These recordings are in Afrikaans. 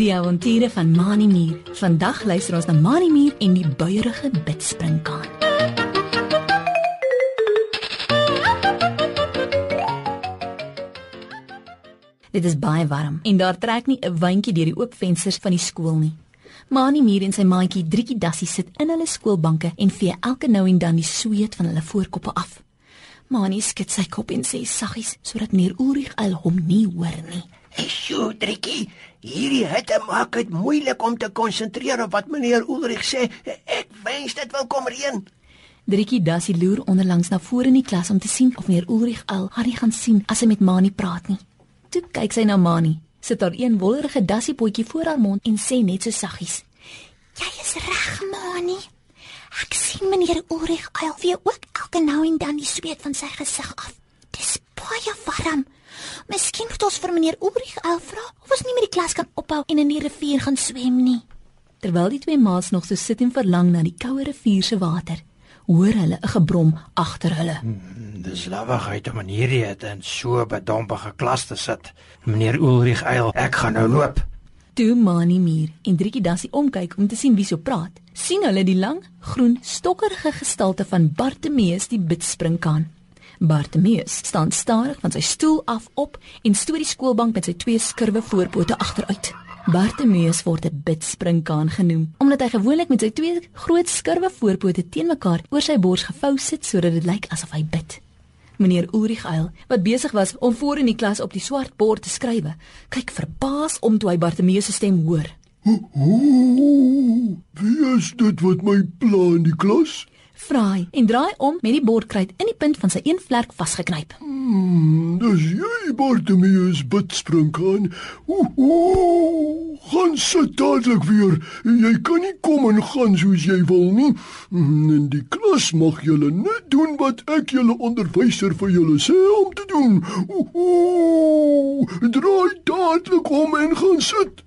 Die avonture van Mani Mier. Vandag luister ons na Mani Mier en die buierige bidspringkaan. Dit is baie warm en daar trek nie 'n windjie deur die oop vensters van die skool nie. Mani Mier en sy maatjie Driekie Dassie sit in hulle skoolbanke en vee elke nou en dan die sweet van hulle voorkoppe af. Mani skud sy kop en sê saggies sodat meneer Ulrich al hom nie hoor nie. Sjoe, Driekie, hierdie hitte maak dit moeilik om te konsentreer op wat meneer Ulrich sê. Ek wens dit wil kom reën. Driekie Dassie loer onderlangs na vore in die klas om te sien of meneer Ulrich al Harry gaan sien as hy met Mani praat nie. Toe kyk sy na Mani, sit daar een wollerige dassiepotjie voor haar mond en sê net so saggies: "Jy is reg, Mani. Sien meneer Ulrich al weer ook elke nou en dan die sweet van sy gesig af. Dis baie warm. Miskien moet ons vir meneer Ulrich al vra of ons nie met die klas kan ophou en in die rivier gaan swem nie." Terwyl die twee maats nog so sit en verlang na die koue rivier se water, hoor hulle 'n gebrom agter hulle. Dis lawigheid om in hierdie in so 'n bedompige klas te sit. Meneer Ulrich Eil, ek gaan nou loop. Toe Mani Mier en Driekie Dassie omkyk om te sien wie so praat, sien hulle die lang, groen, stokkerige gestalte van Bartemeus die bidspringkaan. Bartemeus staan stadig van sy stoel af op en stoot die skoolbank met sy twee skurwe voorpote agteruit. Bartemeus word 'n bidspringkaan genoem omdat hy gewoonlik met sy twee groot skurwe voorpote teen mekaar oor sy bors gevou sit sodat dit lyk asof hy bid. Meneer Ulrich Eil, wat besig was om voor in die klas op die swart bord te skrywe, kyk verbaas om toe hy Bartemeus se stem hoor. Ooh, wie is dit wat my pla in die klas? Vra hy en draai om met die bordkruit in die punt van sy een vlerk vasgeknyp. Hmm, dis jy Bartemius bidspringkaan. Ooh, gaan sit dadelik weer. Jy kan nie kom en gaan soos jy wil nie. Hmm, In die klas mag julle net doen wat ek julle onderwyser vir julle sê om te doen. Ooh, draai dadelik om en gaan sit.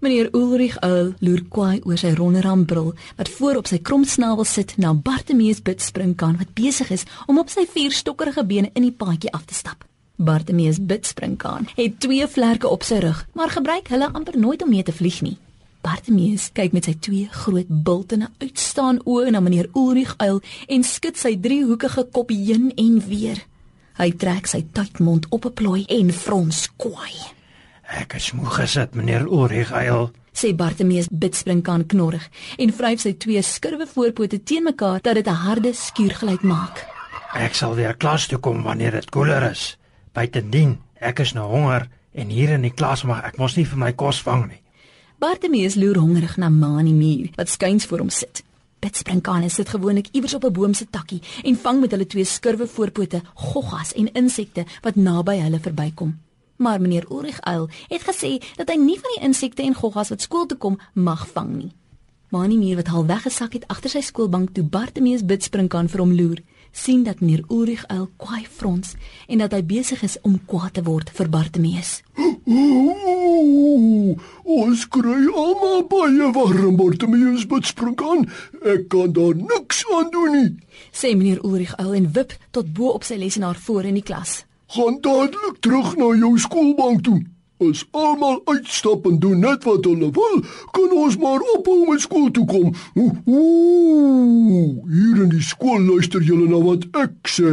Meneer Ulrich Eil loer kwaai oor sy ronderhandbril wat voor op sy kromsnavel sit na Bartemeus bidspringkaan wat besig is om op sy vier stokkerige bene in die paadjie af te stap. Bartemeus bidspringkaan het twee vlerke op sy rug, maar gebruik hulle amper nooit om mee te vlieg nie. Bartemeus kyk met sy twee groot bultende uitstaan oë na meneer Ulrich Eil en skud sy driehoekige kop heen en weer. Hy trek sy tydmond op 'n plooi en frons kwaai. Ek is moeg gesit, meneer Eil. sê Bartemeus bidspringkaan knorrig en vryf sy twee skurwe voorpote teen mekaar dat dit 'n harde skuurgeluid maak. Ek sal weer klas toe kom wanneer dit koeler is. Buitendien, ek is nou honger en hier in die klas mag ek mos nie vir my kos vang nie. Bartemeus loer hongerig na Mani Mier wat skuins voor hom sit. Bidspringkane sit gewoonlik iewers op 'n boom se takkie en vang met hulle twee skurwe voorpote goggas en insekte wat naby hulle verbykom. Maar meneer Ulrich Eil het gesê dat hy nie van die insekte en goggas wat skool toe kom mag vang nie. Mani Mier wat al weggesak het agter sy skoolbank toe Bartemeus bidspringkaan vir hom loer, sien dat meneer Ulrich Eil kwaai frons en dat hy besig is om kwaad te word vir Bartemeus. Ons kry almal baie warm Bartemius bidspringkaan. Ek kan daar niks aan doen nie. sê meneer Ulrich Eil en wip tot bo op sy lesenaar voor in die klas. Gaan dadelik terug na jou skoolbank toe. As almal uitstap en doen net wat hulle wil, kan ons maar ophou met skool toe kom. Ooh, hier in die skool luister julle na wat ek sê.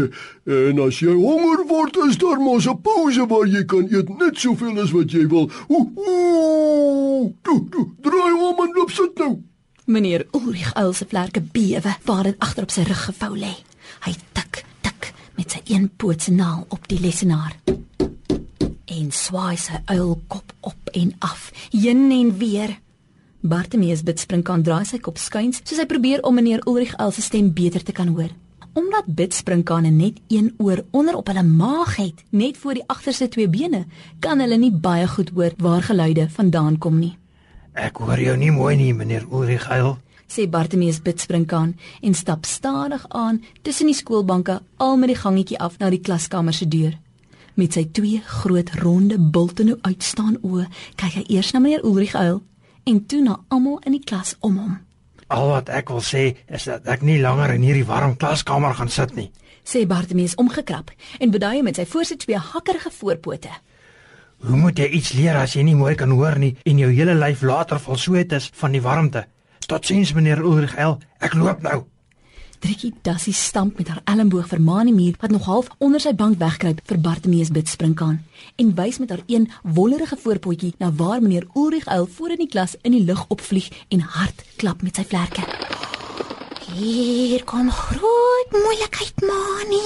En as jy honger word, is daar mos 'n pouse waar jy kan eet net soveel as wat jy wil. Ooh, toe, toe, draai om en loop sit nou. Meneer Ulrich Eil se vlerke bewe waar dit agter op sy rug gevou lê. Hy met sy een poot se naal op die lesenaar. En swaai sy uilkop op en af, heen en weer. Bartemeus bidspringkaan draai sy kop skuins soos hy probeer om meneer Ulrich Eil se stem beter te kan hoor. Omdat bidspringkane net een oor onder op hulle maag het, net voor die agterste twee bene, kan hulle nie baie goed hoor waar geluide vandaan kom nie. Ek hoor jou nie mooi nie, meneer Ulrich Eil. Sê Bartemeus bidspringkaan en stap stadig aan tussen die skoolbanke al met die gangetjie af na die klaskamer se deur. Met sy twee groot ronde bultende uitstaan oë kyk hy eers na meneer Ulrich Eil en toe na almal in die klas om hom. Al wat ek wil sê is dat ek nie langer in hierdie warm klaskamer gaan sit nie. Sê Bartemeus omgekrap en beduie met sy voorste twee hakkerige voorpote. Hoe moet jy iets leer as jy nie mooi kan hoor nie en jou hele lyf later vol sweet is van die warmte? Totsiens meneer Ulrich L. Ek loop nou. Driekie Dassie stamp met haar elmboog vir Mani Muur wat nog half onder sy bank wegkruip vir Bartemeus bid springkaan en wys met haar een wollerige voorpotjie na waar meneer Ulrich L voor in die klas in die lug opvlieg en hard klap met sy vlerke. Hier kom groot moeilikheid, Mani.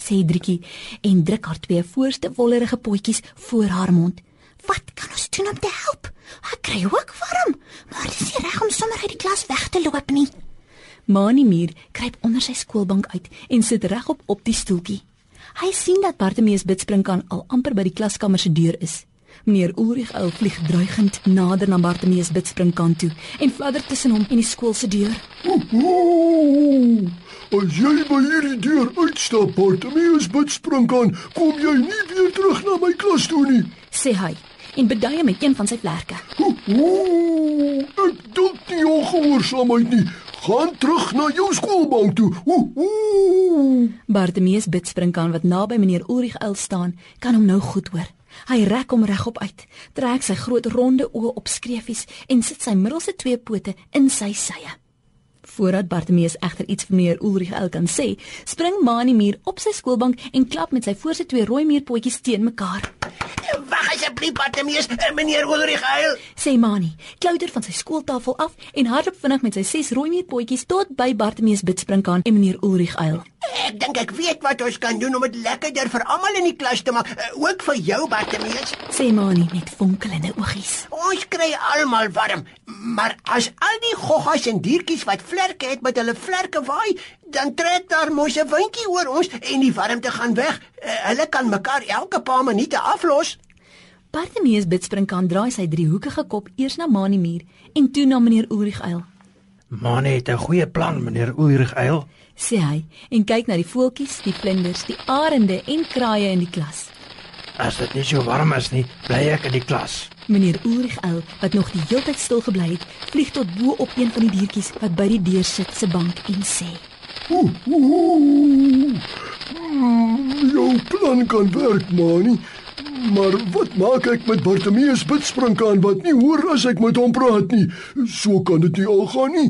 sê Driekie en druk haar twee voorste wollerige potjies voor haar mond. Wat kan ons doen om te help? Ek kry ook warm, maar dit is nie reg om sommer uit die klas weg te loop nie. Mani Muur kruip onder sy skoolbank uit en sit regop op die stoeltjie. Hy sien dat Bartemeus bidspringkaan al amper by die klaskamer se deur is. Meneer Ulrich Uil vlieg dreigend nader na Bartemeus bidspringkaan toe en fladder tussen hom en die skool se deur. Ooh, as jy by hierdie deur uitstap, Bartemeus Bidspringkaan, kom jy nie weer terug na my klas toe nie. sê hy en beduie met een van sy vlerke. Ooh, ek dink nie jou gehoorsaamheid nie. Gaan terug na jou skoolbank toe. Ooh. Bartemeus bidspringkaan wat naby meneer Ulrich Uil staan, kan hom nou goed hoor. Hy rek hom regop uit, trek sy groot ronde oë op skreefies en sit sy middelste twee pote in sy sye. Voordat Bartemeus egter iets vir meneer Ulrich Uil kan sê, spring Mani Muur op sy skoolbank en klap met sy voorste twee rooi muurpotjies teen mekaar. Asseblief, Bartemeus, eh, meneer Ulrich Heil. Sê Mani, klouter van sy skooltafel af en hardloop vinnig met sy ses rooi muurpotjies tot by Bartemeus bidspringkaan en meneer Ulrich Uil. Ek dink ek weet wat ons kan doen om dit lekkerder vir almal in die klas te maak, eh, ook vir jou, Bartemeus. Sê Mani met fonkelende oogies. Ons kry almal warm, maar as al die goggas en diertjies wat vlerke het met hulle vlerke waai, dan trek daar mos 'n windjie oor ons en die warmte gaan weg. Uh, hulle kan mekaar elke paar minute aflos. Bartemeus bidspringkaan draai sy driehoekige kop eers na Mani Muur en toe na meneer Ulrich Uil. Man het 'n goeie plan, meneer Ulrich L. sê hy en kyk na die voeltjies, die vlinders, die arende en kraaie in die klas. As dit nie so warm is nie, bly ek in die klas. Meneer Ulrich Uil, wat nog die hele tyd stil gebly het, vlieg tot bo op een van die diertjies wat by die deur sit se bank en sê: Ooh, ooh. Mm, jou plan kan werk, Mani. Maar wat maak ek met Bartemeus Bidspringkaan wat nie hoor as ek met hom praat nie? So kan dit nie al gaan nie.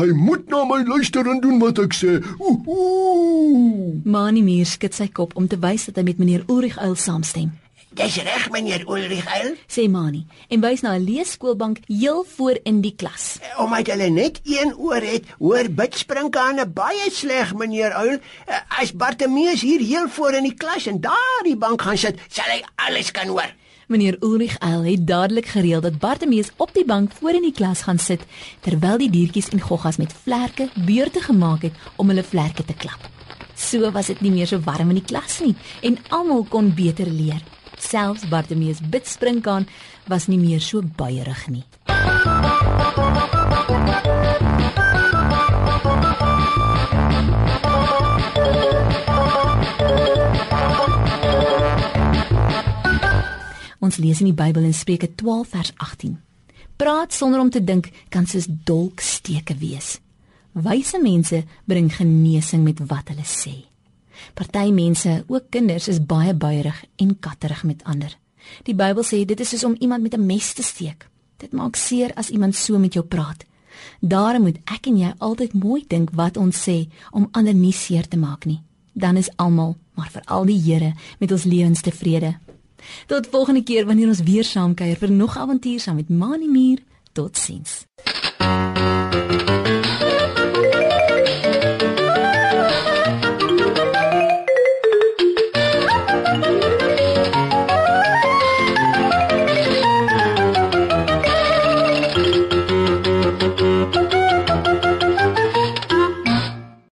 Hy moet na my luister en doen wat ek sê. Ooh, ooh. Mani Muur skud sy kop om te wys dat hy met meneer Ulrich Uil saamstem. Dis reg, meneer Ulrich Heil. Sê Mani en wys na 'n leeskoolbank heel voor in die klas. Omdat hulle net een oor het, hoor bidspringkane baie sleg, meneer Uil. Eh, As Bartemeus hier heel voor in die klas en daar die bank gaan sit, sal hy alles kan hoor. Meneer Ulrich Uil het dadelik gereël dat Bartemeus op die bank voor in die klas gaan sit terwyl die diertjies en goggas met vlerke beurte gemaak het om hulle vlerke te klap. So was dit nie meer so warm in die klas nie en almal kon beter leer. Selfs Bartemeus bidspringkaan was nie meer so buierig nie. Ons lees in die Bybel in Spreuke 12 vers 18. Praat sonder om te dink kan soos dolksteke wees. Wyse mense bring genesing met wat hulle sê. Party mense, ook kinders, is baie buierig en katterig met ander. Die Bybel sê dit is soos om iemand met 'n mes te steek. Dit maak seer as iemand so met jou praat. Daarom moet ek en jy altyd mooi dink wat ons sê om ander nie seer te maak nie. Dan is almal, maar veral die Here, met ons lewens tevrede. Tot volgende keer wanneer ons weer saam kuier vir nog avontuur saam met Mani Muur. Totsiens.